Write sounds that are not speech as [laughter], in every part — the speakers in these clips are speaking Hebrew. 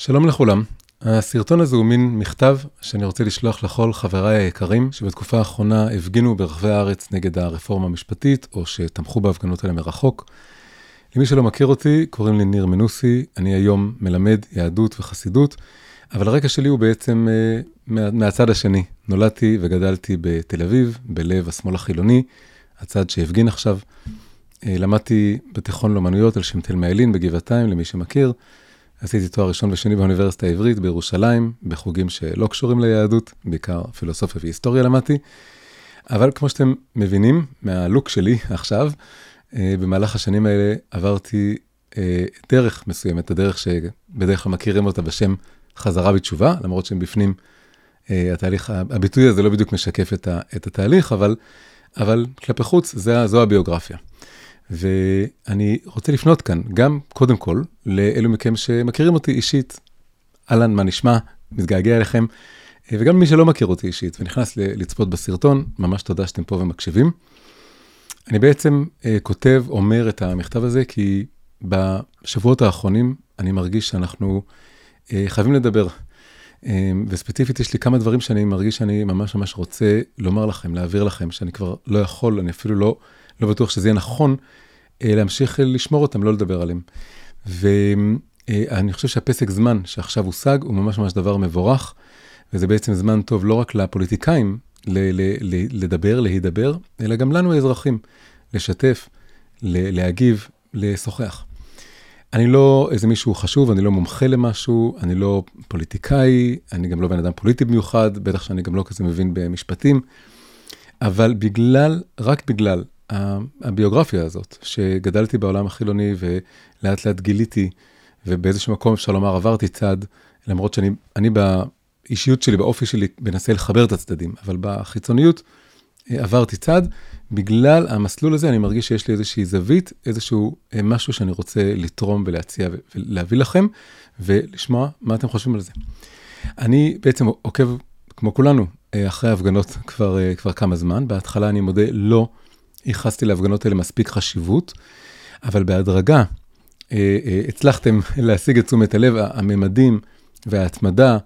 שלום לכולם. הסרטון הזה הוא מין מכתב שאני רוצה לשלוח לכל חבריי היקרים שבתקופה האחרונה הפגינו ברחבי הארץ נגד הרפורמה המשפטית, או שתמכו בהפגנות האלה מרחוק. למי שלא מכיר אותי, קוראים לי ניר מנוסי, אני היום מלמד יהדות וחסידות, אבל הרקע שלי הוא בעצם uh, מה, מהצד השני. נולדתי וגדלתי בתל אביב, בלב השמאל החילוני, הצד שהפגין עכשיו. Uh, למדתי בתיכון לאומנויות על שם תל מיילין בגבעתיים, למי שמכיר. עשיתי תואר ראשון ושני באוניברסיטה העברית בירושלים, בחוגים שלא קשורים ליהדות, בעיקר פילוסופיה והיסטוריה למדתי. אבל כמו שאתם מבינים מהלוק שלי עכשיו, אה, במהלך השנים האלה עברתי אה, דרך מסוימת, הדרך שבדרך כלל מכירים אותה בשם חזרה בתשובה, למרות שהם בפנים, אה, התהליך, הביטוי הזה לא בדיוק משקף את, את התהליך, אבל, אבל כלפי חוץ, זה, זו הביוגרפיה. ואני רוצה לפנות כאן, גם קודם כל, לאלו מכם שמכירים אותי אישית. אהלן, מה נשמע? מתגעגע אליכם. וגם למי שלא מכיר אותי אישית ונכנס לצפות בסרטון, ממש תודה שאתם פה ומקשיבים. אני בעצם uh, כותב, אומר את המכתב הזה, כי בשבועות האחרונים אני מרגיש שאנחנו uh, חייבים לדבר. Uh, וספציפית, יש לי כמה דברים שאני מרגיש שאני ממש ממש רוצה לומר לכם, להעביר לכם, שאני כבר לא יכול, אני אפילו לא, לא בטוח שזה יהיה נכון להמשיך לשמור אותם, לא לדבר עליהם. ואני uh, חושב שהפסק זמן שעכשיו הושג הוא ממש ממש דבר מבורך, וזה בעצם זמן טוב לא רק לפוליטיקאים, ל- ל- ל- לדבר, להידבר, אלא גם לנו האזרחים, לשתף, להגיב, לשוחח. אני לא איזה מישהו חשוב, אני לא מומחה למשהו, אני לא פוליטיקאי, אני גם לא בן אדם פוליטי במיוחד, בטח שאני גם לא כזה מבין במשפטים, אבל בגלל, רק בגלל הביוגרפיה הזאת, שגדלתי בעולם החילוני ולאט לאט גיליתי, ובאיזשהו מקום אפשר לומר עברתי צד, למרות שאני אני באישיות שלי, באופי שלי, מנסה לחבר את הצדדים, אבל בחיצוניות אה, עברתי צד. בגלל המסלול הזה אני מרגיש שיש לי איזושהי זווית, איזשהו אה, משהו שאני רוצה לתרום ולהציע ולהביא לכם, ולשמוע מה אתם חושבים על זה. אני בעצם עוקב, כמו כולנו, אה, אחרי ההפגנות כבר, כבר כמה זמן. בהתחלה, אני מודה, לא ייחסתי להפגנות האלה מספיק חשיבות, אבל בהדרגה הצלחתם [laughs] להשיג את תשומת הלב, הממדים וההתמדה.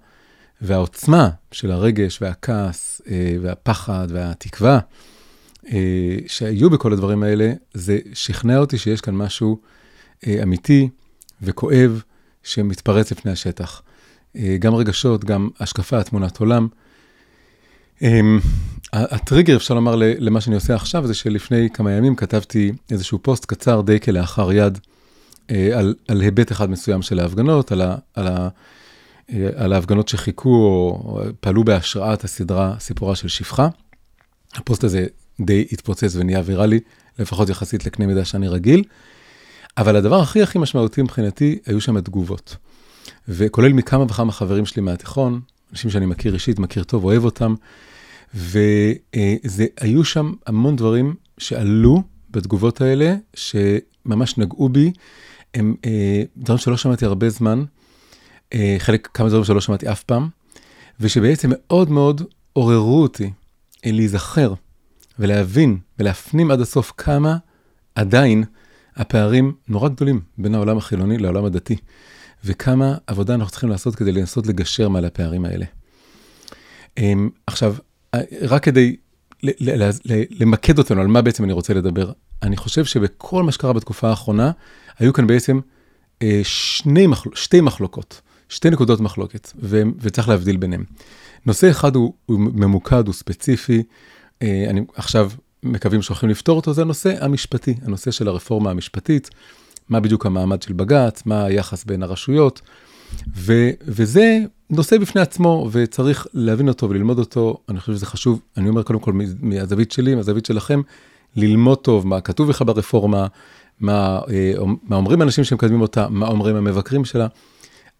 והעוצמה של הרגש והכעס אה, והפחד והתקווה אה, שהיו בכל הדברים האלה, זה שכנע אותי שיש כאן משהו אה, אמיתי וכואב שמתפרץ לפני השטח. גם רגשות, גם השקפה, תמונת עולם. הטריגר, אפשר לומר, למה שאני עושה עכשיו, זה שלפני כמה ימים כתבתי איזשהו פוסט קצר די כלאחר יד על, על היבט אחד מסוים של ההפגנות, על, ה, על ה, על ההפגנות שחיכו או פעלו בהשראת הסדרה סיפורה של שפחה. הפוסט הזה די התפוצץ ונהיה ויראלי, לפחות יחסית לקנה מידה שאני רגיל. אבל הדבר הכי הכי משמעותי מבחינתי, היו שם התגובות. וכולל מכמה וכמה חברים שלי מהתיכון, אנשים שאני מכיר אישית, מכיר טוב, אוהב אותם. והיו שם המון דברים שעלו בתגובות האלה, שממש נגעו בי. הם אה, דברים שלא שמעתי הרבה זמן. אה, חלק, כמה דברים שלא שמעתי אף פעם, ושבעצם מאוד מאוד עוררו אותי להיזכר ולהבין ולהפנים עד הסוף כמה עדיין הפערים נורא גדולים בין העולם החילוני לעולם הדתי, וכמה עבודה אנחנו צריכים לעשות כדי לנסות לגשר מעל הפערים האלה. אמ, עכשיו, אה, רק כדי למקד אותנו על מה בעצם אני רוצה לדבר, אני חושב שבכל מה שקרה בתקופה האחרונה, היו כאן בעצם שני מחל... שתי מחלוקות. שתי נקודות מחלוקת, ו- וצריך להבדיל ביניהם. נושא אחד הוא, הוא ממוקד, הוא ספציפי, אה, אני עכשיו מקווים שהולכים לפתור אותו, זה הנושא המשפטי, הנושא של הרפורמה המשפטית, מה בדיוק המעמד של בג"ץ, מה היחס בין הרשויות, ו- וזה נושא בפני עצמו, וצריך להבין אותו וללמוד אותו, אני חושב שזה חשוב, אני אומר קודם כל מהזווית שלי, מהזווית שלכם, ללמוד טוב מה כתוב לך ברפורמה, מה, אה, מה אומרים אנשים שמקדמים אותה, מה אומרים המבקרים שלה.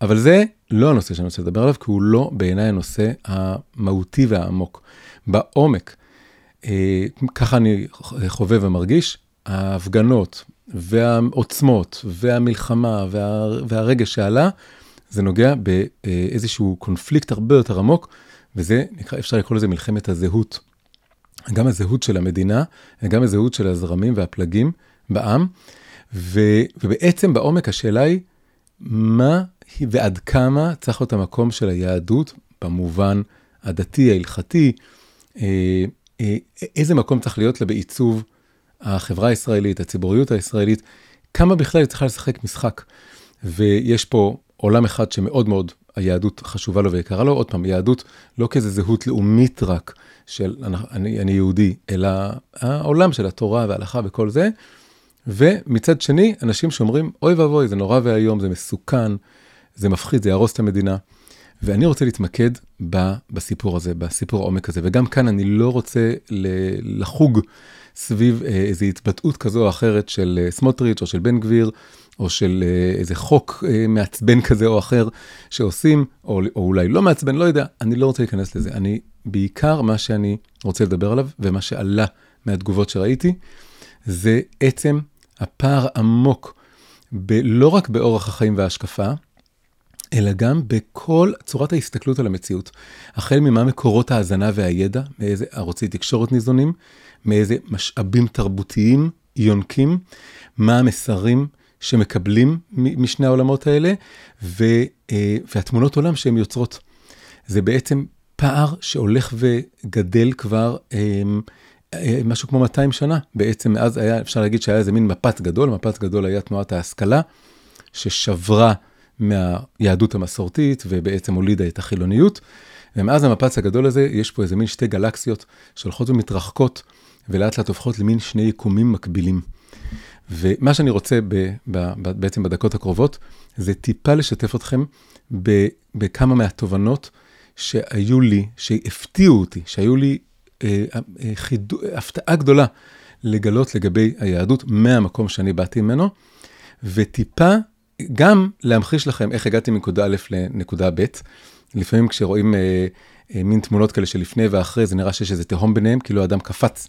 אבל זה לא הנושא שאני רוצה לדבר עליו, כי הוא לא בעיניי הנושא המהותי והעמוק. בעומק, אה, ככה אני חווה ומרגיש, ההפגנות והעוצמות והמלחמה וה, והרגש שעלה, זה נוגע באיזשהו קונפליקט הרבה יותר עמוק, וזה, נקרא, אפשר לקרוא לזה מלחמת הזהות. גם הזהות של המדינה, וגם הזהות של הזרמים והפלגים בעם, ו, ובעצם בעומק השאלה היא, מה ועד כמה צריך להיות המקום של היהדות במובן הדתי, ההלכתי, אה, אה, איזה מקום צריך להיות לה בעיצוב החברה הישראלית, הציבוריות הישראלית, כמה בכלל היא צריכה לשחק משחק. ויש פה עולם אחד שמאוד מאוד היהדות חשובה לו ויקרה לו, עוד פעם, יהדות לא כאיזה זהות לאומית רק של אני, אני יהודי, אלא העולם של התורה וההלכה וכל זה. ומצד שני, אנשים שאומרים, אוי ואבוי, זה נורא ואיום, זה מסוכן, זה מפחיד, זה יהרוס את המדינה. ואני רוצה להתמקד בסיפור הזה, בסיפור העומק הזה. וגם כאן אני לא רוצה לחוג סביב אה, איזו התבטאות כזו או אחרת של אה, סמוטריץ' או של בן גביר, או של אה, איזה חוק מעצבן כזה או אחר שעושים, או, או אולי לא מעצבן, לא יודע, אני לא רוצה להיכנס לזה. אני, בעיקר מה שאני רוצה לדבר עליו, ומה שעלה מהתגובות שראיתי, זה עצם הפער עמוק, ב, לא רק באורח החיים וההשקפה, אלא גם בכל צורת ההסתכלות על המציאות. החל ממה מקורות ההאזנה והידע, מאיזה ערוצי תקשורת ניזונים, מאיזה משאבים תרבותיים יונקים, מה המסרים שמקבלים משני העולמות האלה, ו, אה, והתמונות עולם שהן יוצרות. זה בעצם פער שהולך וגדל כבר אה, אה, משהו כמו 200 שנה. בעצם מאז היה, אפשר להגיד שהיה איזה מין מפת גדול, מפת גדול היה תנועת ההשכלה, ששברה מהיהדות המסורתית ובעצם הולידה את החילוניות. ומאז המפץ הגדול הזה, יש פה איזה מין שתי גלקסיות שהולכות ומתרחקות, ולאט לאט הופכות למין שני יקומים מקבילים. ומה שאני רוצה ב, ב, ב, בעצם בדקות הקרובות, זה טיפה לשתף אתכם בכמה מהתובנות שהיו לי, שהפתיעו אותי, שהיו לי אה, אה, חידו, הפתעה גדולה לגלות לגבי היהדות מהמקום שאני באתי ממנו, וטיפה גם להמחיש לכם איך הגעתי מנקודה א' לנקודה ב'. לפעמים כשרואים אה, אה, מין תמונות כאלה שלפני ואחרי, זה נראה שיש איזה תהום ביניהם, כאילו האדם קפץ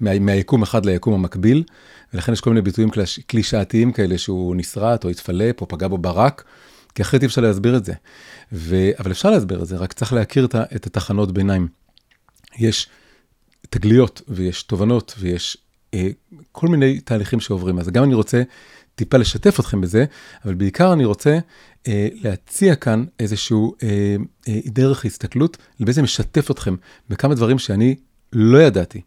מה, מהיקום אחד ליקום המקביל, ולכן יש כל מיני ביטויים קלש, קלישאתיים כאלה שהוא נסרט או התפלפ או פגע בו ברק, כי אחרת אי אפשר להסביר את זה. ו... אבל אפשר להסביר את זה, רק צריך להכיר את, את התחנות ביניים. יש תגליות ויש תובנות ויש אה, כל מיני תהליכים שעוברים. אז גם אני רוצה טיפה לשתף אתכם בזה, אבל בעיקר אני רוצה אה, להציע כאן איזשהו אה, אה, דרך הסתכלות, בעצם לשתף אתכם בכמה דברים שאני לא ידעתי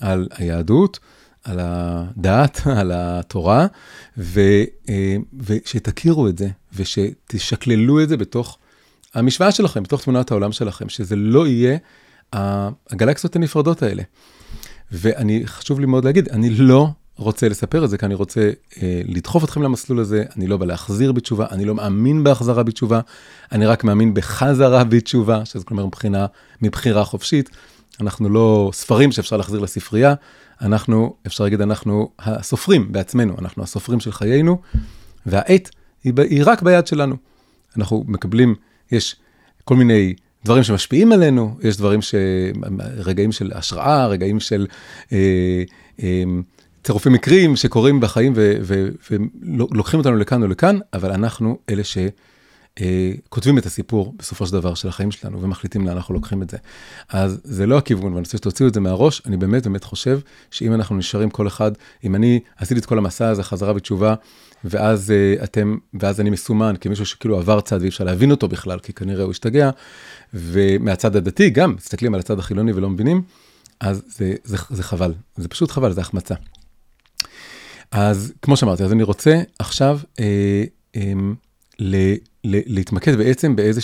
על היהדות, על הדת, [laughs] על התורה, ו, אה, ושתכירו את זה, ושתשקללו את זה בתוך המשוואה שלכם, בתוך תמונת העולם שלכם, שזה לא יהיה הגלקסיות הנפרדות האלה. ואני, חשוב לי מאוד להגיד, אני לא רוצה לספר את זה, כי אני רוצה אה, לדחוף אתכם למסלול הזה, אני לא בא להחזיר בתשובה, אני לא מאמין בהחזרה בתשובה, אני רק מאמין בחזרה בתשובה, שזה כלומר מבחינה, מבחירה חופשית. אנחנו לא ספרים שאפשר להחזיר לספרייה, אנחנו, אפשר להגיד, אנחנו הסופרים בעצמנו, אנחנו הסופרים של חיינו, והעת היא, היא רק ביד שלנו. אנחנו מקבלים, יש כל מיני דברים שמשפיעים עלינו, יש דברים ש... רגעים של השראה, רגעים של... אה, אה, צירופים מקרים שקורים בחיים ולוקחים אותנו לכאן או לכאן, אבל אנחנו אלה שכותבים את הסיפור בסופו של דבר של החיים שלנו ומחליטים לאן אנחנו לוקחים את זה. אז זה לא הכיוון, ואני רוצה שתוציאו את זה מהראש, אני באמת באמת חושב שאם אנחנו נשארים כל אחד, אם אני עשיתי את כל המסע הזה חזרה בתשובה, ואז uh, אתם, ואז אני מסומן כמישהו שכאילו עבר צד ואי אפשר להבין אותו בכלל, כי כנראה הוא השתגע, ומהצד הדתי גם, מסתכלים על הצד החילוני ולא מבינים, אז זה, זה, זה חבל, זה פשוט חבל, זה החמצה. אז כמו שאמרתי, אז אני רוצה עכשיו אה, אה, ל, ל, להתמקד בעצם באיזה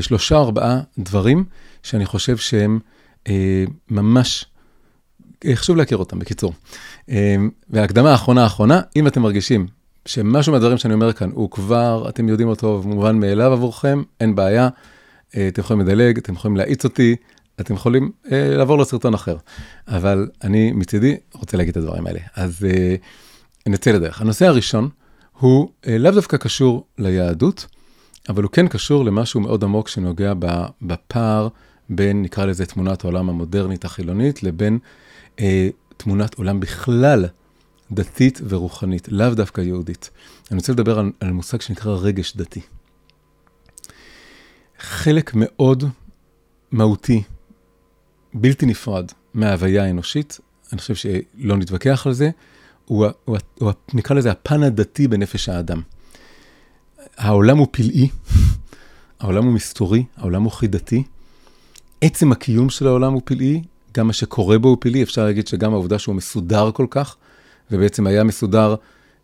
שלושה או ארבעה דברים שאני חושב שהם אה, ממש, אה, חשוב להכיר אותם בקיצור. אה, והקדמה האחרונה האחרונה, אם אתם מרגישים שמשהו מהדברים שאני אומר כאן הוא כבר, אתם יודעים אותו, מובן מאליו עבורכם, אין בעיה. אה, אתם יכולים לדלג, אתם יכולים להאיץ אותי, אתם יכולים אה, לעבור לסרטון אחר. אבל אני מצידי רוצה להגיד את הדברים האלה. אז אה, נצא לדרך. הנושא הראשון הוא אה, לאו דווקא קשור ליהדות, אבל הוא כן קשור למשהו מאוד עמוק שנוגע בפער בין, נקרא לזה, תמונת העולם המודרנית החילונית, לבין אה, תמונת עולם בכלל דתית ורוחנית, לאו דווקא יהודית. אני רוצה לדבר על, על מושג שנקרא רגש דתי. חלק מאוד מהותי בלתי נפרד מההוויה האנושית, אני חושב שלא נתווכח על זה, הוא, הוא, הוא, נקרא לזה הפן הדתי בנפש האדם. העולם הוא פלאי, [laughs] העולם הוא מסתורי, העולם הוא חידתי. עצם הקיום של העולם הוא פלאי, גם מה שקורה בו הוא פלאי, אפשר להגיד שגם העובדה שהוא מסודר כל כך, ובעצם היה מסודר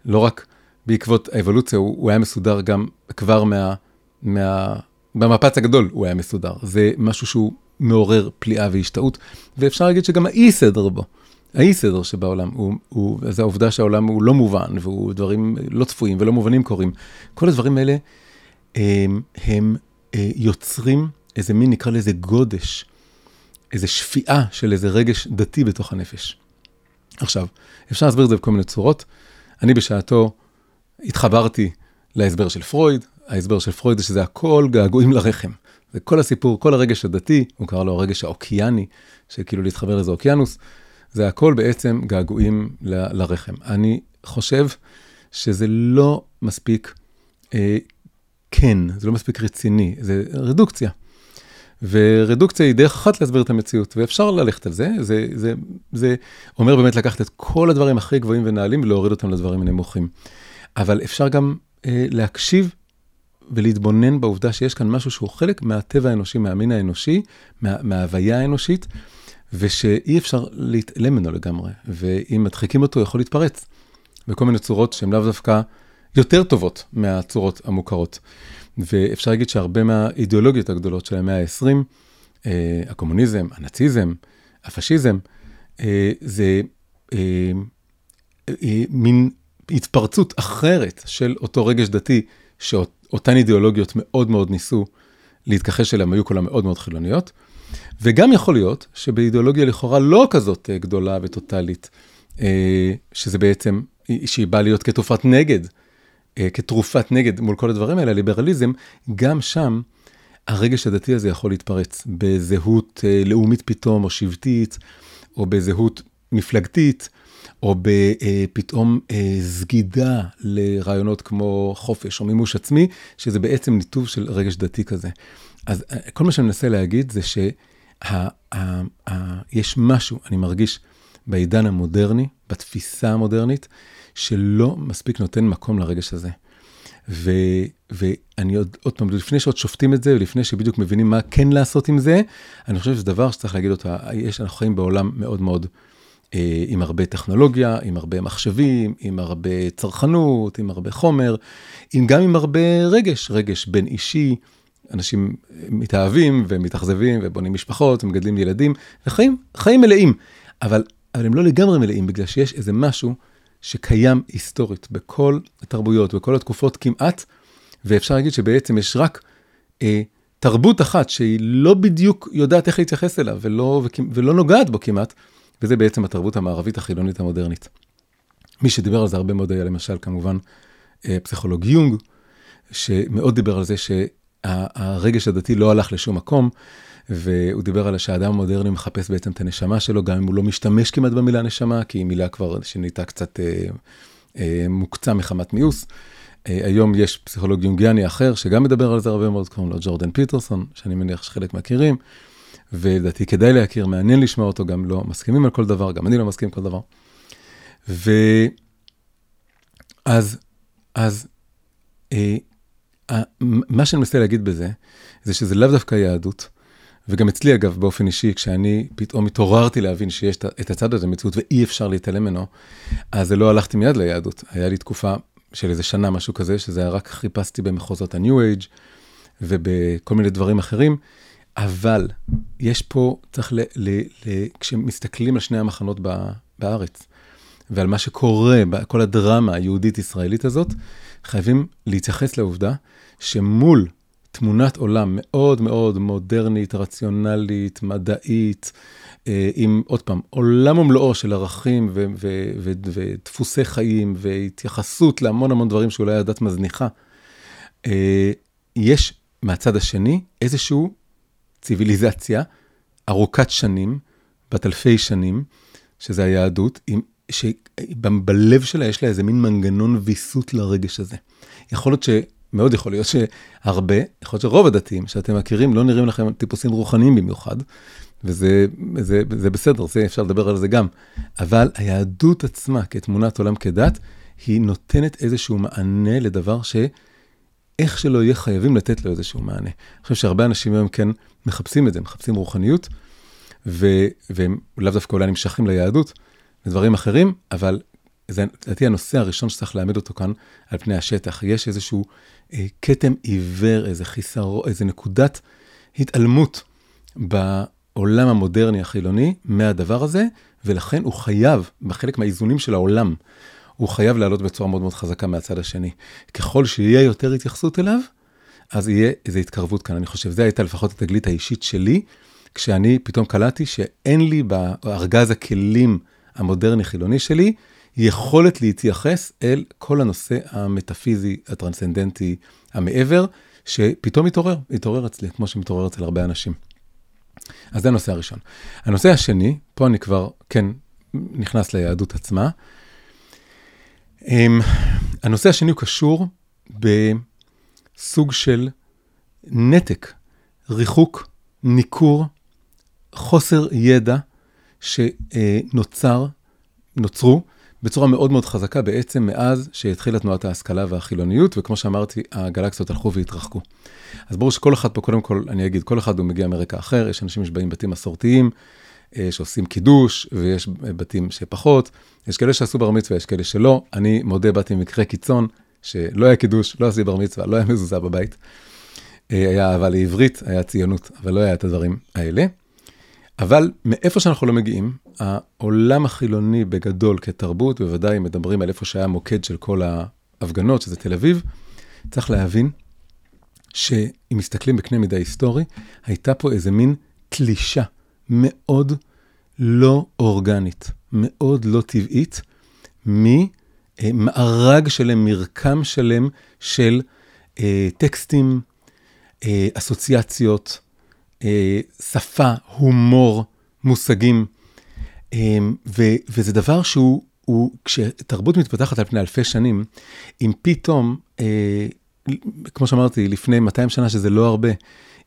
לא רק בעקבות האבולוציה, הוא, הוא היה מסודר גם כבר מה... מה במפץ הגדול הוא היה מסודר. זה משהו שהוא מעורר פליאה והשתאות, ואפשר להגיד שגם האי סדר בו, האי סדר שבעולם, הוא, הוא, זה העובדה שהעולם הוא לא מובן, והוא דברים לא צפויים ולא מובנים קורים. כל הדברים האלה הם, הם אה, יוצרים איזה מין, נקרא לזה גודש, איזה שפיעה של איזה רגש דתי בתוך הנפש. עכשיו, אפשר להסביר את זה בכל מיני צורות. אני בשעתו התחברתי להסבר של פרויד, ההסבר של פרויד זה שזה הכל געגועים לרחם. זה כל הסיפור, כל הרגש הדתי, הוא קרא לו הרגש האוקיאני, שכאילו להתחבר לאיזה אוקיינוס, זה הכל בעצם געגועים ל, לרחם. אני חושב שזה לא מספיק אה, כן, זה לא מספיק רציני, זה רדוקציה. ורדוקציה היא דרך אחת להסביר את המציאות, ואפשר ללכת על זה. זה, זה, זה אומר באמת לקחת את כל הדברים הכי גבוהים ונעלים ולהוריד אותם לדברים הנמוכים. אבל אפשר גם אה, להקשיב ולהתבונן בעובדה שיש כאן משהו שהוא חלק מהטבע האנושי, מהמין האנושי, מה, מההוויה האנושית, ושאי אפשר להתעלם ממנו לגמרי, ואם מדחיקים אותו, יכול להתפרץ בכל מיני צורות שהן לאו דווקא יותר טובות מהצורות המוכרות. ואפשר להגיד שהרבה מהאידיאולוגיות הגדולות של המאה ה-20, אה, הקומוניזם, הנאציזם, הפשיזם, אה, זה אה, אה, מין התפרצות אחרת של אותו רגש דתי, שאותן אידיאולוגיות מאוד מאוד ניסו להתכחש אליהן, היו כולן מאוד מאוד חילוניות. וגם יכול להיות שבאידיאולוגיה לכאורה לא כזאת אה, גדולה וטוטאלית, אה, שזה בעצם, שהיא באה להיות כתופת נגד, אה, כתרופת נגד מול כל הדברים האלה, ליברליזם, גם שם הרגש הדתי הזה יכול להתפרץ בזהות לאומית פתאום, או שבטית, או בזהות מפלגתית, או בפתאום סגידה לרעיונות כמו חופש או מימוש עצמי, שזה בעצם ניתוב של רגש דתי כזה. אז כל מה שאני מנסה להגיד זה ש... יש משהו, אני מרגיש, בעידן המודרני, בתפיסה המודרנית, שלא מספיק נותן מקום לרגש הזה. ו, ואני עוד, עוד פעם, לפני שעוד שופטים את זה, ולפני שבדיוק מבינים מה כן לעשות עם זה, אני חושב שזה דבר שצריך להגיד אותו, יש, אנחנו חיים בעולם מאוד מאוד, אה, עם הרבה טכנולוגיה, עם הרבה מחשבים, עם הרבה צרכנות, עם הרבה חומר, עם, גם עם הרבה רגש, רגש בין אישי, אנשים מתאהבים ומתאכזבים ובונים משפחות ומגדלים ילדים, וחיים חיים מלאים, אבל, אבל הם לא לגמרי מלאים, בגלל שיש איזה משהו שקיים היסטורית בכל התרבויות, בכל התקופות כמעט, ואפשר להגיד שבעצם יש רק אה, תרבות אחת שהיא לא בדיוק יודעת איך להתייחס אליו ולא, ולא נוגעת בו כמעט, וזה בעצם התרבות המערבית החילונית המודרנית. מי שדיבר על זה הרבה מאוד היה למשל כמובן אה, פסיכולוג יונג, שמאוד דיבר על זה ש... הרגש הדתי לא הלך לשום מקום, והוא דיבר על שהאדם המודרני מחפש בעצם את הנשמה שלו, גם אם הוא לא משתמש כמעט במילה נשמה, כי היא מילה כבר שנהייתה קצת אה, אה, מוקצה מחמת מיאוס. אה, היום יש פסיכולוג יונגיאני אחר, שגם מדבר על זה הרבה מאוד, קוראים לו ג'ורדן פיטרסון, שאני מניח שחלק מכירים, ולדעתי כדאי להכיר, מעניין לשמוע אותו, גם לא מסכימים על כל דבר, גם אני לא מסכים על כל דבר. ואז, אז, אה, מה שאני מנסה להגיד בזה, זה שזה לאו דווקא יהדות, וגם אצלי אגב, באופן אישי, כשאני פתאום התעוררתי להבין שיש את הצד הזה במציאות ואי אפשר להתעלם ממנו, אז לא הלכתי מיד ליהדות. היה לי תקופה של איזה שנה, משהו כזה, שזה היה רק חיפשתי במחוזות ה-New Age ובכל מיני דברים אחרים, אבל יש פה, צריך, ל, ל, ל, כשמסתכלים על שני המחנות בארץ, ועל מה שקורה, כל הדרמה היהודית-ישראלית הזאת, חייבים להתייחס לעובדה שמול תמונת עולם מאוד מאוד מודרנית, רציונלית, מדעית, אה, עם, עוד פעם, עולם ומלואו של ערכים ו- ו- ו- ודפוסי חיים והתייחסות להמון המון דברים שאולי הדת מזניחה, אה, יש מהצד השני איזושהי ציוויליזציה ארוכת שנים, בת אלפי שנים, שזה היהדות, עם שבלב שלה יש לה איזה מין מנגנון ויסות לרגש הזה. יכול להיות ש... מאוד יכול להיות שהרבה, יכול להיות שרוב הדתיים שאתם מכירים לא נראים לכם טיפוסים רוחניים במיוחד, וזה זה, זה בסדר, זה אפשר לדבר על זה גם. אבל היהדות עצמה כתמונת עולם כדת, היא נותנת איזשהו מענה לדבר איך שלא יהיה חייבים לתת לו איזשהו מענה. אני חושב שהרבה אנשים היום כן מחפשים את זה, מחפשים רוחניות, ו- והם לאו דווקא אולי נמשכים ליהדות ודברים אחרים, אבל זה לדעתי הנושא הראשון שצריך להעמיד אותו כאן על פני השטח. יש איזשהו אה, כתם עיוור, איזה חיסרו, איזה נקודת התעלמות בעולם המודרני החילוני מהדבר הזה, ולכן הוא חייב, בחלק מהאיזונים של העולם, הוא חייב לעלות בצורה מאוד מאוד חזקה מהצד השני. ככל שיהיה יותר התייחסות אליו, אז יהיה איזו התקרבות כאן. אני חושב, זו הייתה לפחות התגלית האישית שלי, כשאני פתאום קלטתי שאין לי בארגז הכלים המודרני-חילוני שלי, יכולת להתייחס אל כל הנושא המטאפיזי, הטרנסצנדנטי, המעבר, שפתאום התעורר, התעורר אצלי, כמו שמתעורר אצל הרבה אנשים. אז זה הנושא הראשון. הנושא השני, פה אני כבר, כן, נכנס ליהדות עצמה. אמ, הנושא השני הוא קשור בסוג של נתק, ריחוק, ניכור, חוסר ידע שנוצר, נוצרו בצורה מאוד מאוד חזקה בעצם מאז שהתחילה תנועת ההשכלה והחילוניות, וכמו שאמרתי, הגלקסיות הלכו והתרחקו. אז ברור שכל אחד פה, קודם כל, אני אגיד, כל אחד הוא מגיע מרקע אחר, יש אנשים שבאים בתים מסורתיים, אה, שעושים קידוש, ויש בתים שפחות, יש כאלה שעשו בר מצווה, יש כאלה שלא. אני מודה, באתי ממקרה קיצון, שלא היה קידוש, לא עשיתי בר מצווה, לא היה מזוזה בבית. אה, היה אהבה לעברית, היה ציונות, אבל לא היה את הדברים האלה. אבל מאיפה שאנחנו לא מגיעים, העולם החילוני בגדול כתרבות, בוודאי מדברים על איפה שהיה מוקד של כל ההפגנות, שזה תל אביב, צריך להבין שאם מסתכלים בקנה מידה היסטורי, הייתה פה איזה מין תלישה מאוד לא אורגנית, מאוד לא טבעית, ממארג שלם, מרקם שלם של אה, טקסטים, אה, אסוציאציות, אה, שפה, הומור, מושגים, אה, ו, וזה דבר שהוא, הוא, כשתרבות מתפתחת על פני אלפי שנים, אם פתאום, אה, כמו שאמרתי, לפני 200 שנה, שזה לא הרבה,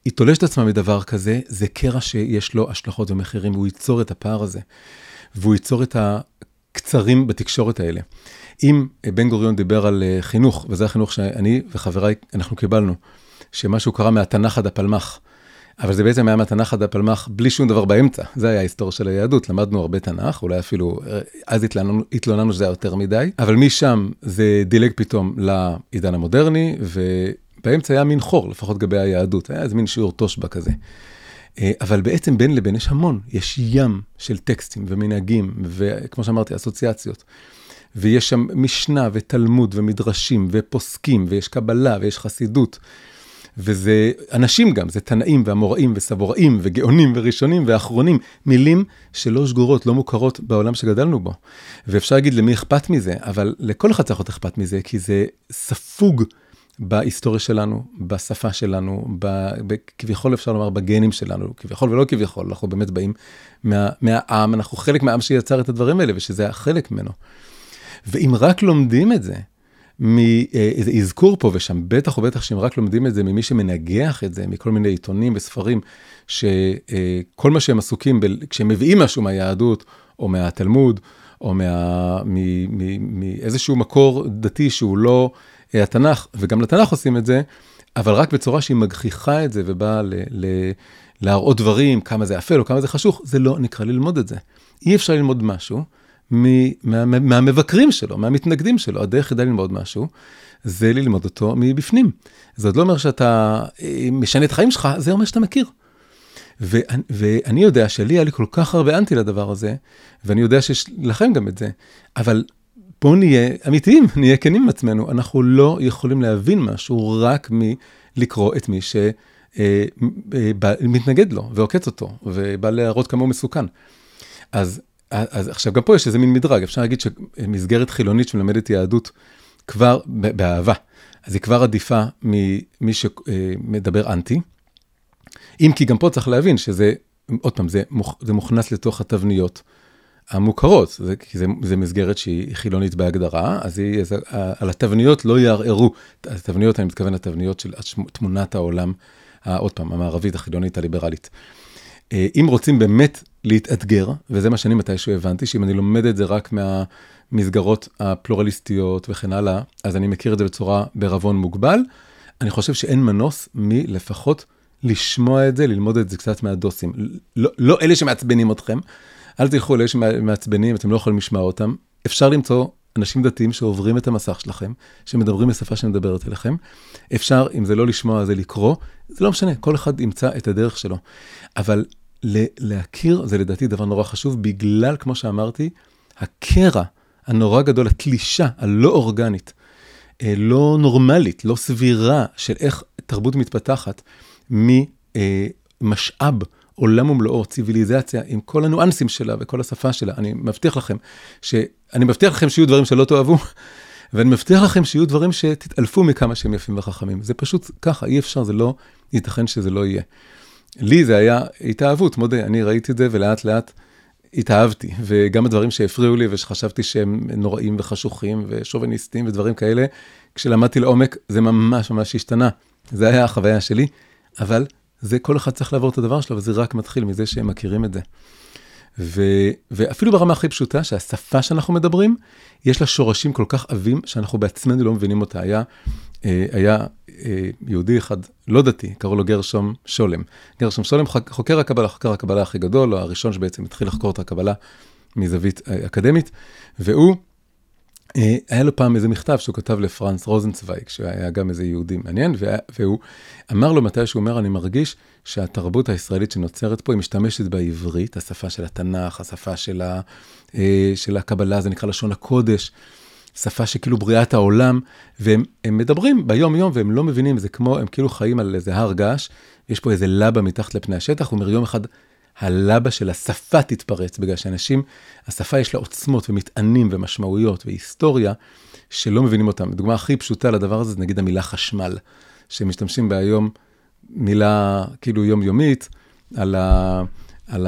היא תולשת עצמה מדבר כזה, זה קרע שיש לו השלכות ומחירים, והוא ייצור את הפער הזה, והוא ייצור את הקצרים בתקשורת האלה. אם בן גוריון דיבר על חינוך, וזה החינוך שאני וחבריי, אנחנו קיבלנו, שמשהו קרה מהתנ"ך עד הפלמ"ח, אבל זה בעצם היה מהתנ"ך עד הפלמ"ח בלי שום דבר באמצע. זה היה ההיסטוריה של היהדות, למדנו הרבה תנ"ך, אולי אפילו, אז התלוננו שזה היה יותר מדי, אבל משם זה דילג פתאום לעידן המודרני, ובאמצע היה מין חור, לפחות לגבי היהדות, היה איזה מין שיעור תושבע כזה. אה, אבל בעצם בין לבין יש המון, יש ים של טקסטים ומנהגים, וכמו שאמרתי, אסוציאציות. ויש שם משנה ותלמוד ומדרשים ופוסקים, ויש קבלה ויש חסידות. וזה אנשים גם, זה תנאים ואמוראים וסבוראים וגאונים וראשונים ואחרונים, מילים שלא שגורות, לא מוכרות בעולם שגדלנו בו. ואפשר להגיד למי אכפת מזה, אבל לכל אחד צריך להיות אכפת מזה, כי זה ספוג בהיסטוריה שלנו, בשפה שלנו, ב, ב, כביכול אפשר לומר בגנים שלנו, כביכול ולא כביכול, אנחנו באמת באים מה, מהעם, אנחנו חלק מהעם שיצר את הדברים האלה, ושזה היה חלק ממנו. ואם רק לומדים את זה, מאיזה אזכור פה ושם, בטח ובטח שאם רק לומדים את זה ממי שמנגח את זה, מכל מיני עיתונים וספרים, שכל מה שהם עסוקים, ב, כשהם מביאים משהו מהיהדות, או מהתלמוד, או מאיזשהו מקור דתי שהוא לא אה, התנ"ך, וגם לתנ"ך עושים את זה, אבל רק בצורה שהיא מגחיכה את זה ובאה ל, ל, להראות דברים, כמה זה אפל או כמה זה חשוך, זה לא נקרא ללמוד את זה. אי אפשר ללמוד משהו מה, מהמבקרים שלו, מהמתנגדים שלו. הדרך היחידה ללמוד משהו, זה ללמוד אותו מבפנים. זה עוד לא אומר שאתה אה, משנה את החיים שלך, זה אומר שאתה מכיר. ואני, ואני יודע שלי היה לי כל כך הרבה אנטי לדבר הזה, ואני יודע שיש לכם גם את זה, אבל בואו נהיה אמיתיים, [laughs] נהיה כנים עם עצמנו. אנחנו לא יכולים להבין משהו רק מלקרוא את מי שמתנגד אה, אה, לו ועוקץ אותו, ובא להראות כמה הוא מסוכן. אז אז עכשיו, גם פה יש איזה מין מדרג, אפשר להגיד שמסגרת חילונית שמלמדת יהדות כבר באהבה, אז היא כבר עדיפה ממי שמדבר אנטי. אם כי גם פה צריך להבין שזה, עוד פעם, זה, מוכ, זה מוכנס לתוך התבניות המוכרות, זה, כי זה, זה מסגרת שהיא חילונית בהגדרה, אז היא, אז, על התבניות לא יערערו, התבניות, אני מתכוון לתבניות של תמונת העולם, עוד פעם, המערבית, החילונית, הליברלית. אה, אם רוצים באמת להתאתגר, וזה מה שאני מתישהו הבנתי, שאם אני לומד את זה רק מהמסגרות הפלורליסטיות וכן הלאה, אז אני מכיר את זה בצורה בערבון מוגבל, אני חושב שאין מנוס מלפחות לשמוע את זה, ללמוד את זה קצת מהדוסים. לא, לא אלה שמעצבנים אתכם, אל תלכו לאלה שמעצבנים, אתם לא יכולים לשמוע אותם. אפשר למצוא אנשים דתיים שעוברים את המסך שלכם, שמדברים בשפה שמדברת אליכם. אפשר, אם זה לא לשמוע, זה לקרוא, זה לא משנה, כל אחד ימצא את הדרך שלו. אבל להכיר זה לדעתי דבר נורא חשוב, בגלל, כמו שאמרתי, הקרע הנורא גדול, התלישה הלא אורגנית, אה, לא נורמלית, לא סבירה של איך תרבות מתפתחת ממשאב, עולם ומלואו, ציוויליזציה, עם כל הניואנסים שלה וכל השפה שלה. אני מבטיח לכם, ש... אני מבטיח לכם שיהיו דברים שלא תאהבו, [laughs] ואני מבטיח לכם שיהיו דברים שתתעלפו מכמה שהם יפים וחכמים. זה פשוט ככה, אי אפשר, זה לא, ייתכן שזה לא יהיה. לי זה היה התאהבות, מודה, אני ראיתי את זה ולאט לאט התאהבתי, וגם הדברים שהפריעו לי ושחשבתי שהם נוראים וחשוכים ושוביניסטים ודברים כאלה, כשלמדתי לעומק זה ממש ממש השתנה. זה היה החוויה שלי, אבל זה כל אחד צריך לעבור את הדבר שלו, וזה רק מתחיל מזה שהם מכירים את זה. ו, ואפילו ברמה הכי פשוטה, שהשפה שאנחנו מדברים, יש לה שורשים כל כך עבים, שאנחנו בעצמנו לא מבינים אותה. היה, אה, היה אה, יהודי אחד, לא דתי, קראו לו גרשום שולם. גרשום שולם חוקר הקבלה, חוקר הקבלה הכי גדול, הראשון שבעצם התחיל לחקור את הקבלה מזווית אה, אקדמית, והוא, היה לו פעם איזה מכתב שהוא כתב לפרנס רוזנצוויג, שהיה גם איזה יהודי מעניין, והוא אמר לו מתי שהוא אומר, אני מרגיש שהתרבות הישראלית שנוצרת פה, היא משתמשת בעברית, השפה של התנ"ך, השפה של, ה, של הקבלה, זה נקרא לשון הקודש. שפה שכאילו בריאת העולם, והם מדברים ביום-יום והם לא מבינים, זה כמו, הם כאילו חיים על איזה הר געש, יש פה איזה לבה מתחת לפני השטח, הוא אומר יום אחד, הלבה של השפה תתפרץ, בגלל שאנשים, השפה יש לה עוצמות ומטענים ומשמעויות והיסטוריה שלא מבינים אותם. הדוגמה הכי פשוטה לדבר הזה זה נגיד המילה חשמל, שמשתמשים בה היום מילה כאילו יומיומית, על ה... על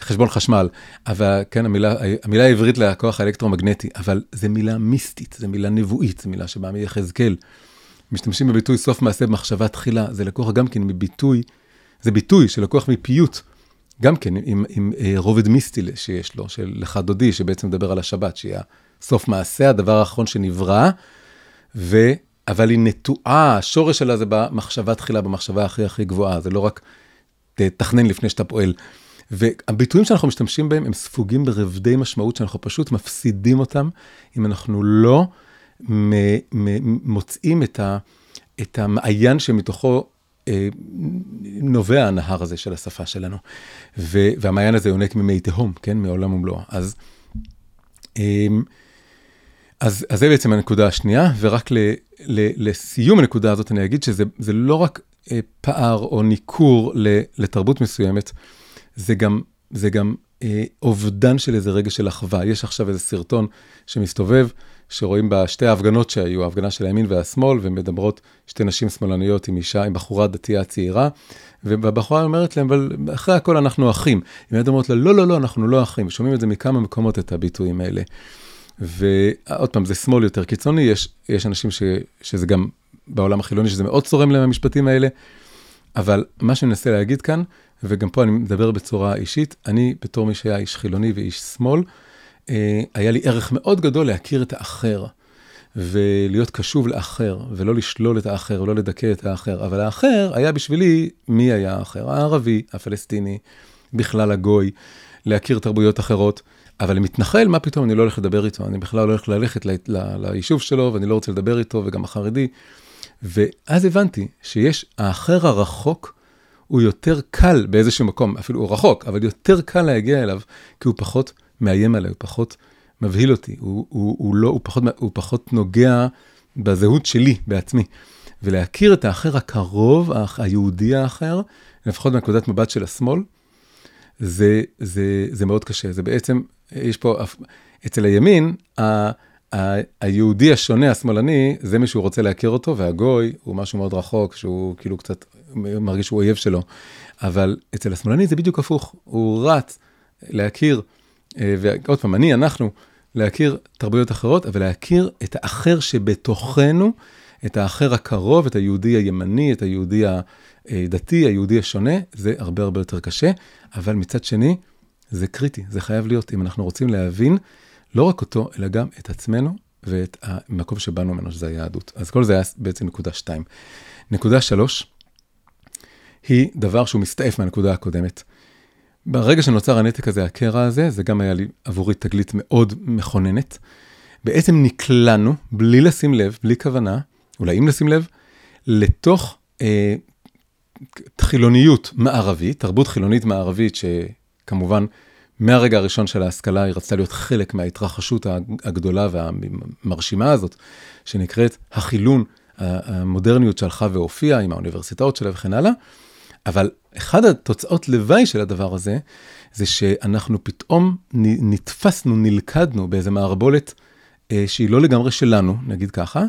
חשבון חשמל, אבל כן, המילה, המילה העברית לכוח האלקטרומגנטי, אבל זו מילה מיסטית, זו מילה נבואית, זו מילה שבאה מיחזקאל. משתמשים בביטוי סוף מעשה במחשבה תחילה, זה לקוח גם כן מביטוי, זה ביטוי שלקוח מפיוט, גם כן עם, עם אה, רובד מיסטי שיש לו, של לך דודי, שבעצם מדבר על השבת, שהיא סוף מעשה, הדבר האחרון שנברא, ו... אבל היא נטועה, השורש שלה זה במחשבה תחילה, במחשבה הכי הכי גבוהה, זה לא רק תתכנן לפני שאתה פועל. והביטויים שאנחנו משתמשים בהם הם ספוגים ברבדי משמעות שאנחנו פשוט מפסידים אותם, אם אנחנו לא מוצאים את, את המעיין שמתוכו נובע הנהר הזה של השפה שלנו. ו, והמעיין הזה יונק ממי תהום, כן? מעולם ומלואו. אז, אה, אז, אז זה בעצם הנקודה השנייה, ורק ל, ל, לסיום הנקודה הזאת אני אגיד שזה לא רק אה, פער או ניכור לתרבות מסוימת, זה גם, זה גם אה, אובדן של איזה רגע של אחווה. יש עכשיו איזה סרטון שמסתובב, שרואים בשתי ההפגנות שהיו, ההפגנה של הימין והשמאל, ומדברות שתי נשים שמאלניות עם אישה, עם בחורה דתייה צעירה, והבחורה אומרת להם, אבל אחרי הכל אנחנו אחים. היא אומרת לה, לא, לא, לא, אנחנו לא אחים. שומעים את זה מכמה מקומות, את הביטויים האלה. ועוד פעם, זה שמאל יותר קיצוני, יש, יש אנשים ש, שזה גם בעולם החילוני, שזה מאוד צורם להם המשפטים האלה, אבל מה שאני מנסה להגיד כאן, וגם פה אני מדבר בצורה אישית, אני בתור מי שהיה איש חילוני ואיש שמאל, היה לי ערך מאוד גדול להכיר את האחר, ולהיות קשוב לאחר, ולא לשלול את האחר, ולא לדכא את האחר. אבל האחר היה בשבילי, מי היה האחר? הערבי, הפלסטיני, בכלל הגוי, להכיר תרבויות אחרות. אבל למתנחל, מה פתאום, אני לא הולך לדבר איתו, אני בכלל לא הולך ללכת ל- ל- ליישוב שלו, ואני לא רוצה לדבר איתו, וגם החרדי. ואז הבנתי שיש, האחר הרחוק, הוא יותר קל באיזשהו מקום, אפילו הוא רחוק, אבל יותר קל להגיע אליו, כי הוא פחות מאיים עליי, הוא פחות מבהיל אותי, הוא, הוא, הוא, לא, הוא, פחות, הוא פחות נוגע בזהות שלי בעצמי. ולהכיר את האחר הקרוב, היהודי האחר, לפחות מנקודת מבט של השמאל, זה, זה, זה מאוד קשה. זה בעצם, יש פה, אצל הימין, ה, ה, היהודי השונה, השמאלני, זה מי שהוא רוצה להכיר אותו, והגוי הוא משהו מאוד רחוק, שהוא כאילו קצת מרגיש שהוא אויב שלו. אבל אצל השמאלני זה בדיוק הפוך, הוא רץ להכיר, ועוד פעם, אני, אנחנו, להכיר תרבויות אחרות, אבל להכיר את האחר שבתוכנו, את האחר הקרוב, את היהודי הימני, את היהודי הדתי, היהודי השונה, זה הרבה הרבה יותר קשה, אבל מצד שני, זה קריטי, זה חייב להיות. אם אנחנו רוצים להבין לא רק אותו, אלא גם את עצמנו ואת המקום שבאנו ממנו, שזה היהדות. אז כל זה היה בעצם נקודה שתיים. נקודה שלוש, היא דבר שהוא מסתעף מהנקודה הקודמת. ברגע שנוצר הנתק הזה, הקרע הזה, זה גם היה לי עבורי תגלית מאוד מכוננת. בעצם נקלענו, בלי לשים לב, בלי כוונה, אולי אם לשים לב, לתוך אה, חילוניות מערבית, תרבות חילונית מערבית, שכמובן, מהרגע הראשון של ההשכלה היא רצתה להיות חלק מההתרחשות הגדולה והמרשימה הזאת, שנקראת החילון, המודרניות שהלכה והופיעה עם האוניברסיטאות שלה וכן הלאה. אבל אחד התוצאות לוואי של הדבר הזה, זה שאנחנו פתאום נתפסנו, נלכדנו באיזה מערבולת אה, שהיא לא לגמרי שלנו, נגיד ככה,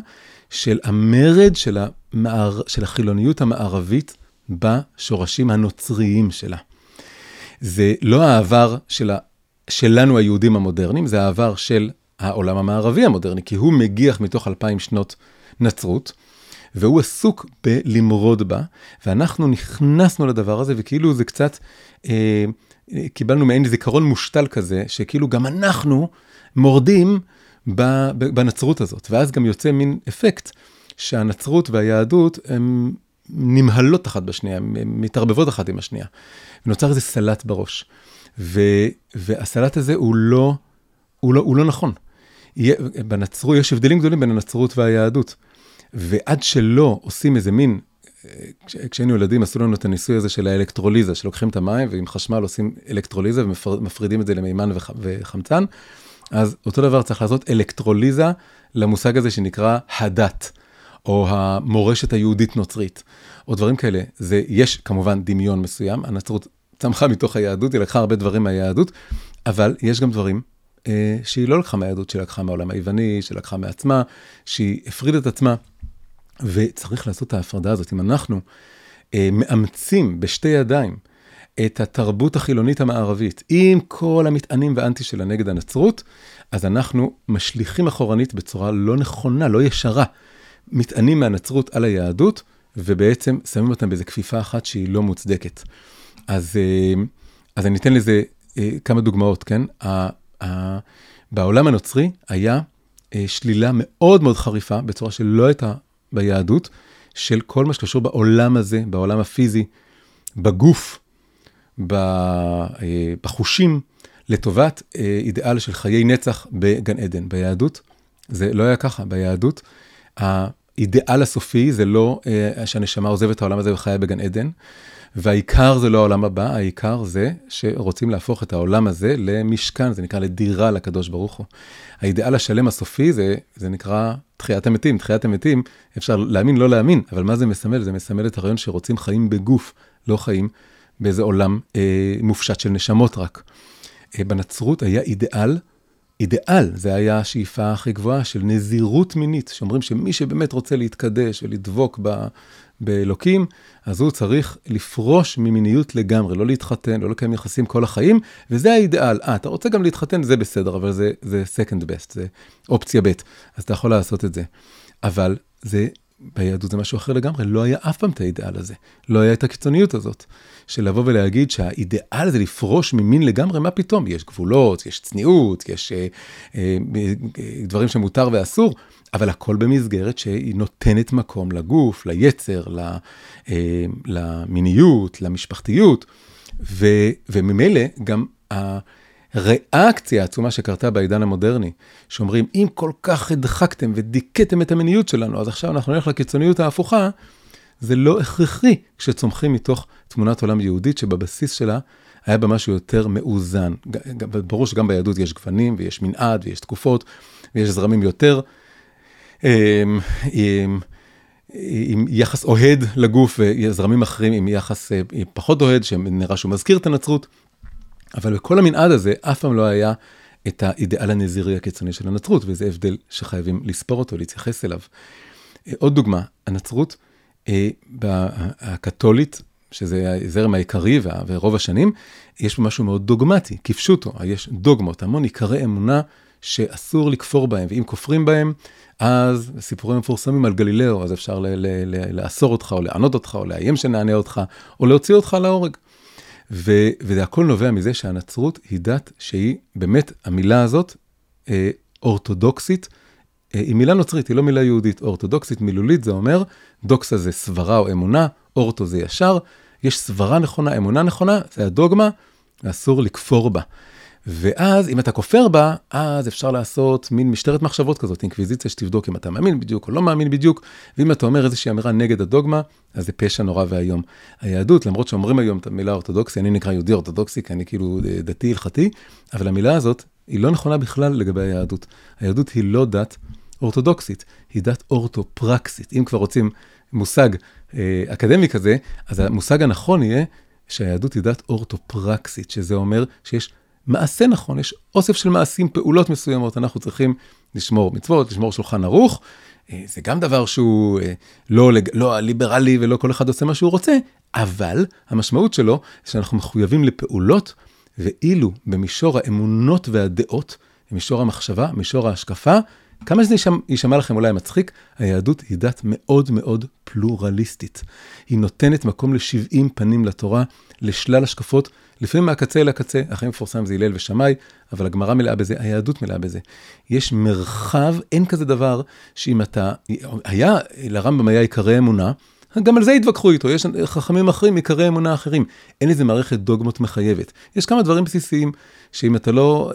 של המרד של, המער, של החילוניות המערבית בשורשים הנוצריים שלה. זה לא העבר של ה, שלנו היהודים המודרניים, זה העבר של העולם המערבי המודרני, כי הוא מגיח מתוך אלפיים שנות נצרות. והוא עסוק בלמרוד בה, ואנחנו נכנסנו לדבר הזה, וכאילו זה קצת, אה, קיבלנו מעין זיכרון מושתל כזה, שכאילו גם אנחנו מורדים בנצרות הזאת, ואז גם יוצא מין אפקט שהנצרות והיהדות הן נמהלות אחת בשנייה, מתערבבות אחת עם השנייה. ונוצר איזה סלט בראש. ו, והסלט הזה הוא לא, הוא לא, הוא לא נכון. בנצרות, יש הבדלים גדולים בין הנצרות והיהדות. ועד שלא עושים איזה מין, כשהיינו ילדים עשו לנו את הניסוי הזה של האלקטרוליזה, שלוקחים את המים ועם חשמל עושים אלקטרוליזה ומפרידים את זה למימן וח, וחמצן, אז אותו דבר צריך לעשות אלקטרוליזה למושג הזה שנקרא הדת, או המורשת היהודית-נוצרית, או דברים כאלה. זה, יש כמובן דמיון מסוים, הנצרות צמחה מתוך היהדות, היא לקחה הרבה דברים מהיהדות, אבל יש גם דברים אה, שהיא לא לקחה מהיהדות, שהיא לקחה מהעולם היווני, שהיא לקחה מעצמה, שהיא הפרידה את עצמה. וצריך לעשות את ההפרדה הזאת. אם אנחנו אה, מאמצים בשתי ידיים את התרבות החילונית המערבית, עם כל המטענים והאנטי שלה נגד הנצרות, אז אנחנו משליכים אחורנית בצורה לא נכונה, לא ישרה, מטענים מהנצרות על היהדות, ובעצם שמים אותם באיזו כפיפה אחת שהיא לא מוצדקת. אז, אה, אז אני אתן לזה אה, כמה דוגמאות, כן? בעולם הנוצרי היה אה, שלילה מאוד מאוד חריפה, בצורה שלא הייתה ביהדות, של כל מה שקשור בעולם הזה, בעולם הפיזי, בגוף, אה, בחושים, לטובת אה, אידיאל של חיי נצח בגן עדן. ביהדות זה לא היה ככה, ביהדות האידיאל הסופי זה לא שהנשמה עוזבת את העולם הזה וחיה בגן עדן, והעיקר זה לא העולם הבא, העיקר זה שרוצים להפוך את העולם הזה למשכן, זה נקרא לדירה לקדוש ברוך הוא. האידאל השלם הסופי זה, זה נקרא תחיית המתים. תחיית המתים, אפשר להאמין, לא להאמין, אבל מה זה מסמל? זה מסמל את הרעיון שרוצים חיים בגוף, לא חיים באיזה עולם אה, מופשט של נשמות רק. אה, בנצרות היה אידאל, אידאל, זה היה השאיפה הכי גבוהה של נזירות מינית, שאומרים שמי שבאמת רוצה להתקדש ולדבוק ב, באלוקים, אז הוא צריך לפרוש ממיניות לגמרי, לא להתחתן, לא לקיים יחסים כל החיים, וזה האידאל. אה, אתה רוצה גם להתחתן, זה בסדר, אבל זה, זה second best, זה אופציה ב', אז אתה יכול לעשות את זה. אבל זה, ביהדות זה משהו אחר לגמרי, לא היה אף פעם את האידאל הזה, לא היה את הקיצוניות הזאת, של לבוא ולהגיד שהאידאל זה לפרוש ממין לגמרי, מה פתאום? יש גבולות, יש צניעות, יש אה, אה, אה, דברים שמותר ואסור. אבל הכל במסגרת שהיא נותנת מקום לגוף, ליצר, אה, למיניות, למשפחתיות, ו, וממילא גם הריאקציה העצומה שקרתה בעידן המודרני, שאומרים, אם כל כך הדחקתם ודיכאתם את המיניות שלנו, אז עכשיו אנחנו נלך לקיצוניות ההפוכה, זה לא הכרחי כשצומחים מתוך תמונת עולם יהודית שבבסיס שלה היה בה משהו יותר מאוזן. ברור שגם ביהדות יש גוונים ויש מנעד ויש תקופות ויש זרמים יותר עם, יחס אוהד לגוף וזרמים אחרים עם יחס אה, פחות אוהד, שנראה שהוא מזכיר את הנצרות. אבל בכל המנעד הזה אף פעם לא היה את האידאל הנזירי הקיצוני של הנצרות, וזה הבדל שחייבים לספור אותו, להתייחס אליו. אה, עוד דוגמה, הנצרות אה, הקתולית, שזה הזרם העיקרי ורוב השנים, יש בו משהו מאוד דוגמטי, כפשוטו, יש דוגמות, המון עיקרי אמונה שאסור לכפור בהם, ואם כופרים בהם, אז סיפורים מפורסמים על גלילאו, אז אפשר לאסור אותך, או לענות אותך, או לאיים שנענה אותך, או להוציא אותך להורג. ו, וזה הכל נובע מזה שהנצרות היא דת שהיא באמת, המילה הזאת, אה, אורתודוקסית, אה, היא מילה נוצרית, היא לא מילה יהודית. אורתודוקסית מילולית זה אומר, דוקסה זה סברה או אמונה, אורתו זה ישר, יש סברה נכונה, אמונה נכונה, זה הדוגמה, ואסור לכפור בה. ואז אם אתה כופר בה, אז אפשר לעשות מין משטרת מחשבות כזאת, אינקוויזיציה שתבדוק אם אתה מאמין בדיוק או לא מאמין בדיוק, ואם אתה אומר איזושהי אמירה נגד הדוגמה, אז זה פשע נורא ואיום. היהדות, למרות שאומרים היום את המילה אורתודוקסי, אני נקרא יהודי אורתודוקסי, כי אני כאילו אה, דתי הלכתי, אבל המילה הזאת היא לא נכונה בכלל לגבי היהדות. היהדות היא לא דת אורתודוקסית, היא דת אורתופרקסית. אם כבר רוצים מושג אה, אקדמי כזה, אז המושג הנכון יהיה שהיהדות היא דת אורתופרקסית, שזה אומר שיש מעשה נכון, יש אוסף של מעשים, פעולות מסוימות, אנחנו צריכים לשמור מצוות, לשמור שולחן ערוך. אה, זה גם דבר שהוא אה, לא, לא ליברלי ולא כל אחד עושה מה שהוא רוצה, אבל המשמעות שלו שאנחנו מחויבים לפעולות, ואילו במישור האמונות והדעות, במישור המחשבה, במישור ההשקפה, כמה שזה יישמע לכם אולי מצחיק, היהדות היא דת מאוד מאוד פלורליסטית. היא נותנת מקום ל-70 פנים לתורה, לשלל השקפות, לפעמים מהקצה אל הקצה, הכי מפורסם זה הלל ושמאי, אבל הגמרא מלאה בזה, היהדות מלאה בזה. יש מרחב, אין כזה דבר שאם אתה, היה, לרמב"ם היה עיקרי אמונה, גם על זה התווכחו איתו, יש חכמים אחרים, עיקרי אמונה אחרים. אין איזה מערכת דוגמות מחייבת. יש כמה דברים בסיסיים, שאם אתה לא,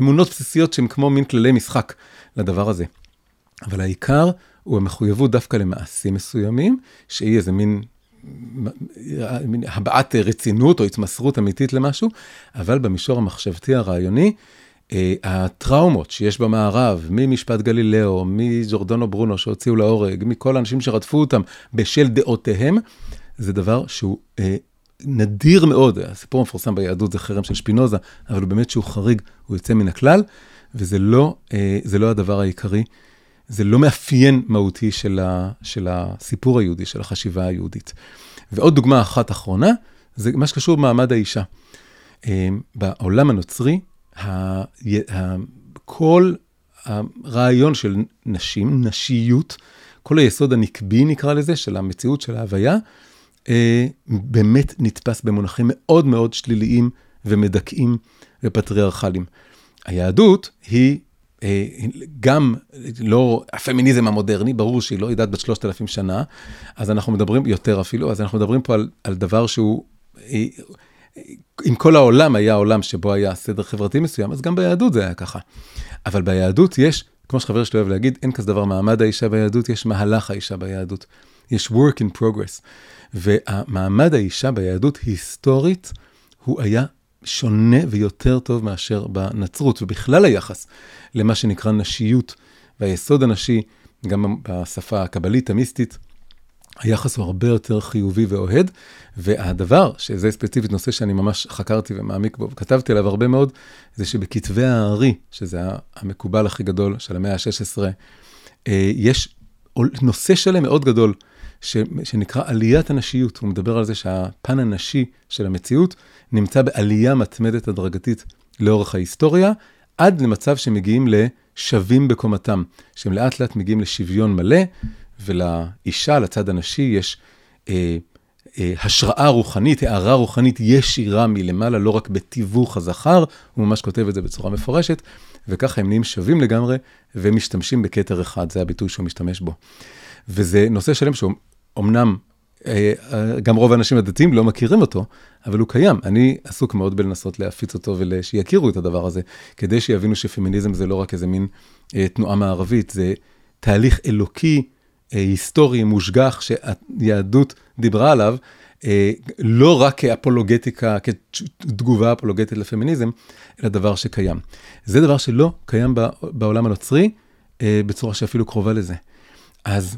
אמונות בסיסיות שהן כמו מין כללי משחק לדבר הזה. אבל העיקר הוא המחויבות דווקא למעשים מסוימים, שהיא איזה מין הבעת רצינות או התמסרות אמיתית למשהו, אבל במישור המחשבתי הרעיוני, אה, הטראומות שיש במערב, ממשפט גלילאו, מג'ורדונו ברונו שהוציאו להורג, מכל האנשים שרדפו אותם בשל דעותיהם, זה דבר שהוא אה, נדיר מאוד. הסיפור המפורסם ביהדות זה חרם של שפינוזה, אבל באמת שהוא חריג, הוא יוצא מן הכלל, וזה לא, אה, לא הדבר העיקרי. זה לא מאפיין מהותי של, ה, של הסיפור היהודי, של החשיבה היהודית. ועוד דוגמה אחת אחרונה, זה מה שקשור במעמד האישה. אה, בעולם הנוצרי, כל הרעיון של נשים, נשיות, כל היסוד הנקבי נקרא לזה, של המציאות, של ההוויה, אה, באמת נתפס במונחים מאוד מאוד שליליים ומדכאים ופטריארכליים. היהדות היא גם לא, הפמיניזם המודרני, ברור שהיא לא יודעת בת שלושת אלפים שנה, אז אנחנו מדברים, יותר אפילו, אז אנחנו מדברים פה על, על דבר שהוא, אה, אם כל העולם היה עולם שבו היה סדר חברתי מסוים, אז גם ביהדות זה היה ככה. אבל ביהדות יש, כמו שחבר שלי אוהב להגיד, אין כזה דבר מעמד האישה ביהדות, יש מהלך האישה ביהדות. יש work in progress. והמעמד האישה ביהדות היסטורית, הוא היה שונה ויותר טוב מאשר בנצרות, ובכלל היחס למה שנקרא נשיות והיסוד הנשי, גם בשפה הקבלית המיסטית, היחס הוא הרבה יותר חיובי ואוהד, והדבר, שזה ספציפית נושא שאני ממש חקרתי ומעמיק בו, וכתבתי עליו הרבה מאוד, זה שבכתבי הארי, שזה המקובל הכי גדול של המאה ה-16, אה, יש נושא שלם מאוד גדול, ש, שנקרא עליית הנשיות. הוא מדבר על זה שהפן הנשי של המציאות נמצא בעלייה מתמדת הדרגתית לאורך ההיסטוריה, עד למצב שמגיעים לשווים בקומתם, שהם לאט לאט מגיעים לשוויון מלא, ולאישה, לצד הנשי, יש אה, אה, השראה רוחנית, הערה רוחנית ישירה מלמעלה, לא רק בתיווך הזכר, הוא ממש כותב את זה בצורה מפורשת, וככה הם נהיים שווים לגמרי, ומשתמשים בכתר אחד, זה הביטוי שהוא משתמש בו. וזה נושא שלם שאומנם אה, אה, גם רוב האנשים הדתיים לא מכירים אותו, אבל הוא קיים. אני עסוק מאוד בלנסות להפיץ אותו ושיכירו את הדבר הזה, כדי שיבינו שפמיניזם זה לא רק איזה מין אה, תנועה מערבית, זה תהליך אלוקי, היסטורי, מושגח, שהיהדות דיברה עליו, לא רק כאפולוגטיקה, כתגובה אפולוגטית לפמיניזם, אלא דבר שקיים. זה דבר שלא קיים בעולם הנוצרי, בצורה שאפילו קרובה לזה. אז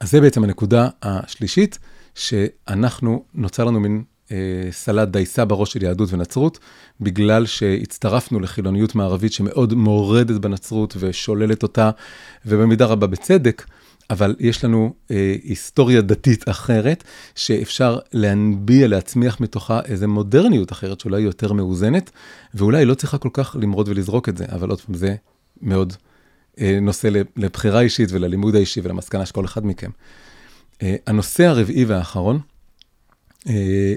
אז זה בעצם הנקודה השלישית, שאנחנו, נוצר לנו מין אה, סלט דייסה בראש של יהדות ונצרות, בגלל שהצטרפנו לחילוניות מערבית שמאוד מורדת בנצרות ושוללת אותה, ובמידה רבה בצדק, אבל יש לנו אה, היסטוריה דתית אחרת, שאפשר להנביע, להצמיח מתוכה איזו מודרניות אחרת, שאולי יותר מאוזנת, ואולי לא צריכה כל כך למרוד ולזרוק את זה, אבל עוד פעם, זה מאוד נושא לבחירה אישית וללימוד האישי ולמסקנה של כל אחד מכם. אה, הנושא הרביעי והאחרון, אה,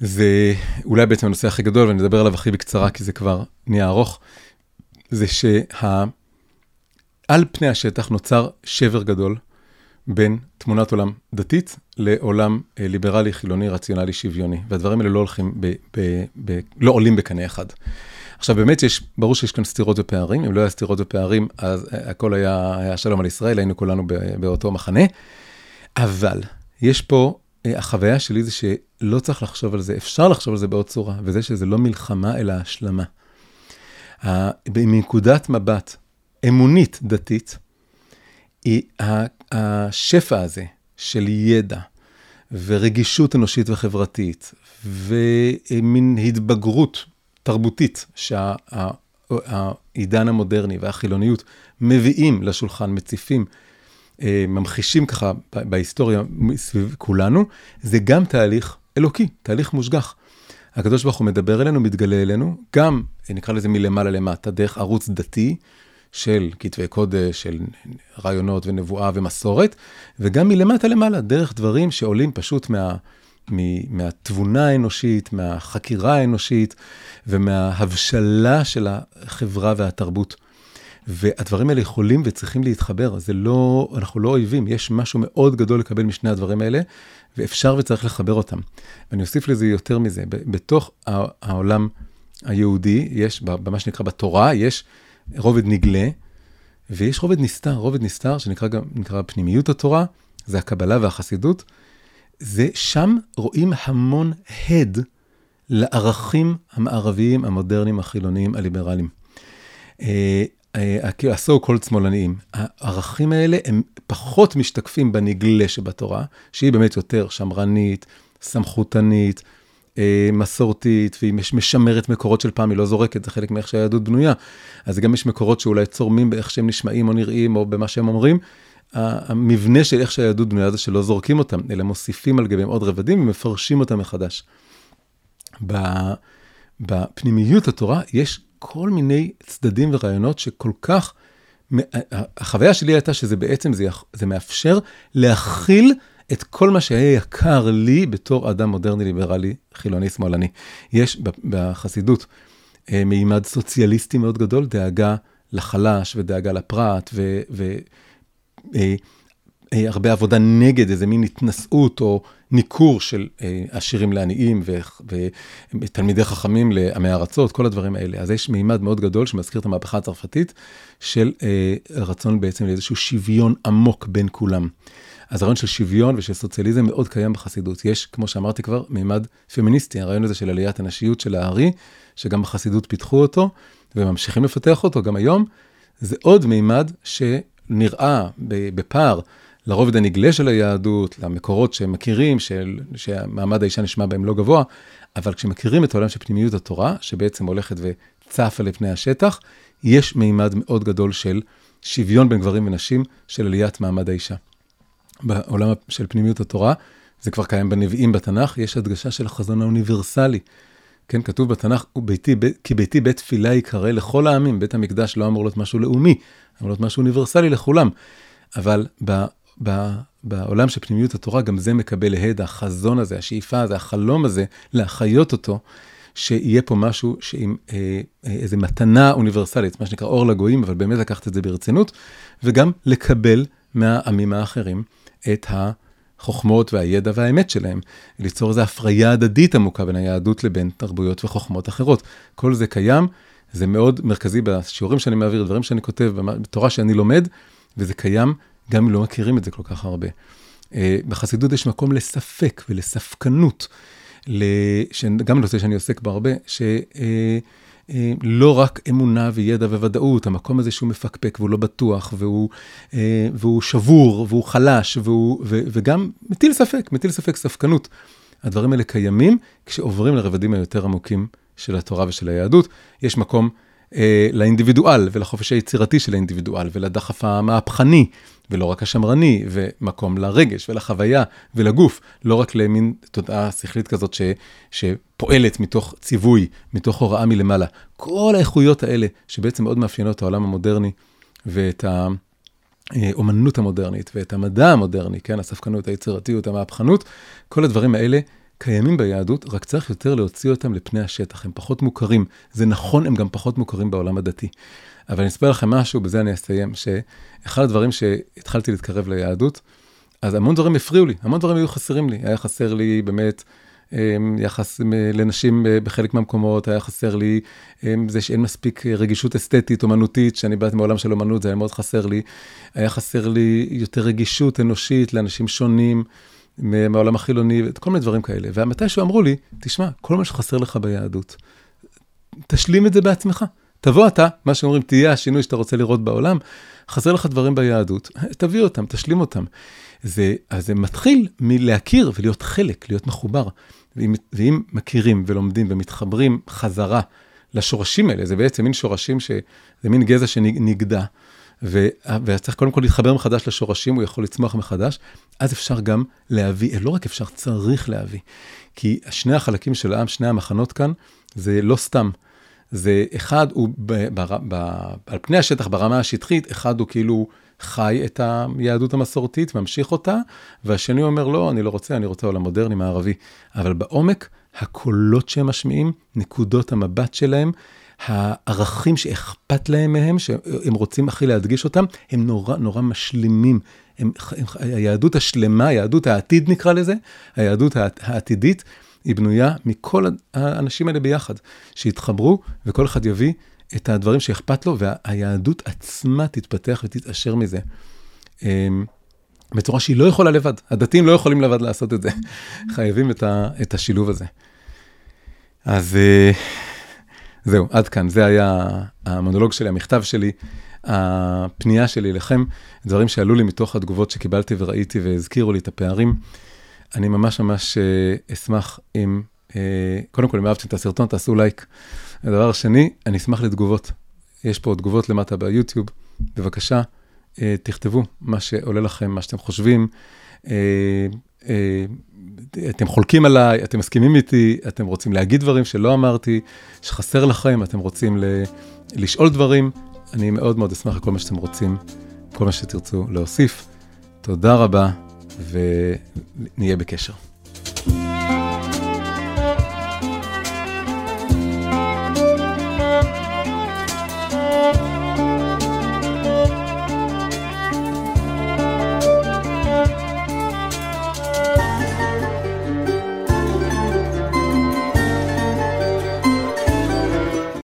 זה אולי בעצם הנושא הכי גדול, ואני אדבר עליו הכי בקצרה, כי זה כבר נהיה ארוך, זה על פני השטח נוצר שבר גדול בין תמונת עולם דתית לעולם אה, ליברלי, חילוני, רציונלי, שוויוני. והדברים האלה לא הולכים, ב, ב, ב, לא עולים בקנה אחד. עכשיו באמת יש, ברור שיש כאן סתירות ופערים, אם לא היה סתירות ופערים, אז אה, הכל היה, היה שלום על ישראל, היינו כולנו באותו מחנה. אבל יש פה, אה, החוויה שלי זה שלא צריך לחשוב על זה, אפשר לחשוב על זה בעוד צורה, וזה שזה לא מלחמה אלא השלמה. מנקודת מבט אמונית דתית, השפע הזה של ידע ורגישות אנושית וחברתית ומין התבגרות תרבותית שהעידן המודרני והחילוניות מביאים לשולחן, מציפים, אה, ממחישים ככה בהיסטוריה סביב כולנו, זה גם תהליך אלוקי, תהליך מושגח. הקדוש ברוך הוא מדבר אלינו, מתגלה אלינו, גם, נקרא לזה מלמעלה למטה, דרך ערוץ דתי, של כתבי קודש, של רעיונות ונבואה ומסורת, וגם מלמטה למעלה, דרך דברים שעולים פשוט מה, מהתבונה האנושית, מהחקירה האנושית ומההבשלה של החברה והתרבות. והדברים האלה יכולים וצריכים להתחבר, זה לא, אנחנו לא אויבים, יש משהו מאוד גדול לקבל משני הדברים האלה, ואפשר וצריך לחבר אותם. ואני אוסיף לזה יותר מזה, בתוך העולם היהודי, יש, במה שנקרא בתורה, יש רובד נגלה, ויש רובד נסתר, רובד נסתר שנקרא גם, נקרא פנימיות התורה, זה הקבלה והחסידות. זה, שם רואים המון הד לערכים המערביים, המודרניים, החילוניים, הליברליים. אה, אה, ה-so שמאלניים. הערכים האלה הם פחות משתקפים בנגלה שבתורה, שהיא באמת יותר שמרנית, סמכותנית, אה, מסורתית, והיא משמרת מקורות של פעם, היא לא זורקת, זה חלק מאיך שהיהדות בנויה. אז גם יש מקורות שאולי צורמים באיך שהם נשמעים או נראים, או במה שהם אומרים. המבנה של איך שהיהדות בנויה זה שלא זורקים אותם, אלא מוסיפים על גביהם עוד רבדים ומפרשים אותם מחדש. בפנימיות התורה יש כל מיני צדדים ורעיונות שכל כך, החוויה שלי הייתה שזה בעצם, זה, זה מאפשר להכיל את כל מה שהיה יקר לי בתור אדם מודרני, ליברלי, חילוני, שמאלני. יש בחסידות אה, מימד סוציאליסטי מאוד גדול, דאגה לחלש ודאגה לפרט, ו... ו הרבה עבודה נגד איזה מין התנשאות או ניכור של אה, עשירים לעניים ותלמידי חכמים לעמי ארצות, כל הדברים האלה. אז יש מימד מאוד גדול שמזכיר את המהפכה הצרפתית, של אה, רצון בעצם לאיזשהו שוויון עמוק בין כולם. אז הרעיון של שוויון ושל סוציאליזם מאוד קיים בחסידות. יש, כמו שאמרתי כבר, מימד פמיניסטי, הרעיון הזה של עליית הנשיות של הארי, שגם בחסידות פיתחו אותו, וממשיכים לפתח אותו גם היום. זה עוד מימד שנראה בפער לרובד הנגלה של היהדות, למקורות שהם מכירים, של, שמעמד האישה נשמע בהם לא גבוה, אבל כשמכירים את העולם של פנימיות התורה, שבעצם הולכת וצפה לפני השטח, יש מימד מאוד גדול של שוויון בין גברים ונשים, של עליית מעמד האישה. בעולם של פנימיות התורה, זה כבר קיים בנביאים בתנ"ך, יש הדגשה של החזון האוניברסלי. כן, כתוב בתנ"ך, וביתי, כי ביתי בית תפילה ייקרא לכל העמים, בית המקדש לא אמור להיות משהו לאומי, להיות משהו אוניברסלי לכולם. אבל בעולם של פנימיות התורה, גם זה מקבל הד, החזון הזה, השאיפה הזה, החלום הזה, להחיות אותו, שיהיה פה משהו שעם אה, אה, איזו מתנה אוניברסלית, מה שנקרא אור לגויים, אבל באמת לקחת את זה ברצינות, וגם לקבל מהעמים האחרים את החוכמות והידע והאמת שלהם, ליצור איזו הפריה הדדית עמוקה בין היהדות לבין תרבויות וחוכמות אחרות. כל זה קיים, זה מאוד מרכזי בשיעורים שאני מעביר, דברים שאני כותב, בתורה שאני לומד, וזה קיים גם אם לא מכירים את זה כל כך הרבה. אה, בחסידות יש מקום לספק ולספקנות, גם נושא שאני עוסק בו הרבה, שלא אה, אה, רק אמונה וידע וודאות, המקום הזה שהוא מפקפק והוא לא בטוח, והוא, והוא שבור, והוא חלש, והוא, ו, וגם מטיל ספק, מטיל ספק, ספקנות. הדברים האלה קיימים כשעוברים לרבדים היותר עמוקים של התורה ושל היהדות. יש מקום אה, לאינדיבידואל ולחופש היצירתי של האינדיבידואל ולדחף המהפכני ולא רק השמרני, ומקום לרגש ולחוויה ולגוף, לא רק למין תודעה שכלית כזאת ש, שפועלת מתוך ציווי, מתוך הוראה מלמעלה. כל האיכויות האלה שבעצם מאוד מאפיינות את העולם המודרני ואת האומנות המודרנית ואת המדע המודרני, כן, הספקנות, היצירתיות, המהפכנות, כל הדברים האלה קיימים ביהדות, רק צריך יותר להוציא אותם לפני השטח, הם פחות מוכרים. זה נכון, הם גם פחות מוכרים בעולם הדתי. אבל אני אספר לכם משהו, בזה אני אסיים, שאחד הדברים שהתחלתי להתקרב ליהדות, אז המון דברים הפריעו לי, המון דברים היו חסרים לי. היה חסר לי באמת אמ, יחס לנשים אה, בחלק מהמקומות, היה חסר לי אמ, זה שאין מספיק רגישות אסתטית, אומנותית, שאני באתי מעולם של אומנות, זה היה מאוד חסר לי. היה חסר לי יותר רגישות אנושית לאנשים שונים. מהעולם החילוני, כל מיני דברים כאלה. ומתישהו אמרו לי, תשמע, כל מה שחסר לך ביהדות, תשלים את זה בעצמך. תבוא אתה, מה שאומרים, תהיה השינוי שאתה רוצה לראות בעולם, חסר לך דברים ביהדות, תביא אותם, תשלים אותם. זה, אז זה מתחיל מלהכיר ולהיות חלק, להיות מחובר. ואם, ואם מכירים ולומדים ומתחברים חזרה לשורשים האלה, זה בעצם מין שורשים ש... זה מין גזע שנגדע. וצריך קודם כל להתחבר מחדש לשורשים, הוא יכול לצמוח מחדש, אז אפשר גם להביא, לא רק אפשר, צריך להביא. כי שני החלקים של העם, שני המחנות כאן, זה לא סתם. זה אחד הוא ב, ב, ב, על פני השטח ברמה השטחית, אחד הוא כאילו חי את היהדות המסורתית, ממשיך אותה, והשני אומר, לא, אני לא רוצה, אני רוצה עולם מודרני, מערבי. אבל בעומק, הקולות שהם משמיעים, נקודות המבט שלהם, הערכים שאכפת להם מהם, שהם רוצים הכי להדגיש אותם, הם נורא נורא משלימים. הם, הם, היהדות השלמה, היהדות העתיד נקרא לזה, היהדות העתידית, היא בנויה מכל האנשים האלה ביחד, שיתחברו וכל אחד יביא את הדברים שאכפת לו, והיהדות עצמה תתפתח ותתעשר מזה. אמ, בצורה שהיא לא יכולה לבד. הדתיים לא יכולים לבד לעשות את זה. חייבים את, ה, את השילוב הזה. אז אה, זהו, עד כאן. זה היה המונולוג שלי, המכתב שלי, הפנייה שלי אליכם, דברים שעלו לי מתוך התגובות שקיבלתי וראיתי והזכירו לי את הפערים. אני ממש ממש אה, אשמח אם, אה, קודם כל, אם אהבתם את הסרטון, תעשו לייק. הדבר השני, אני אשמח לתגובות. יש פה תגובות למטה ביוטיוב, בבקשה, אה, תכתבו מה שעולה לכם, מה שאתם חושבים. אתם חולקים עליי, אתם מסכימים איתי, אתם רוצים להגיד דברים שלא אמרתי, שחסר לכם, אתם רוצים ל- לשאול דברים, אני מאוד מאוד אשמח לכל מה שאתם רוצים, כל מה שתרצו להוסיף. תודה רבה. ונהיה בקשר.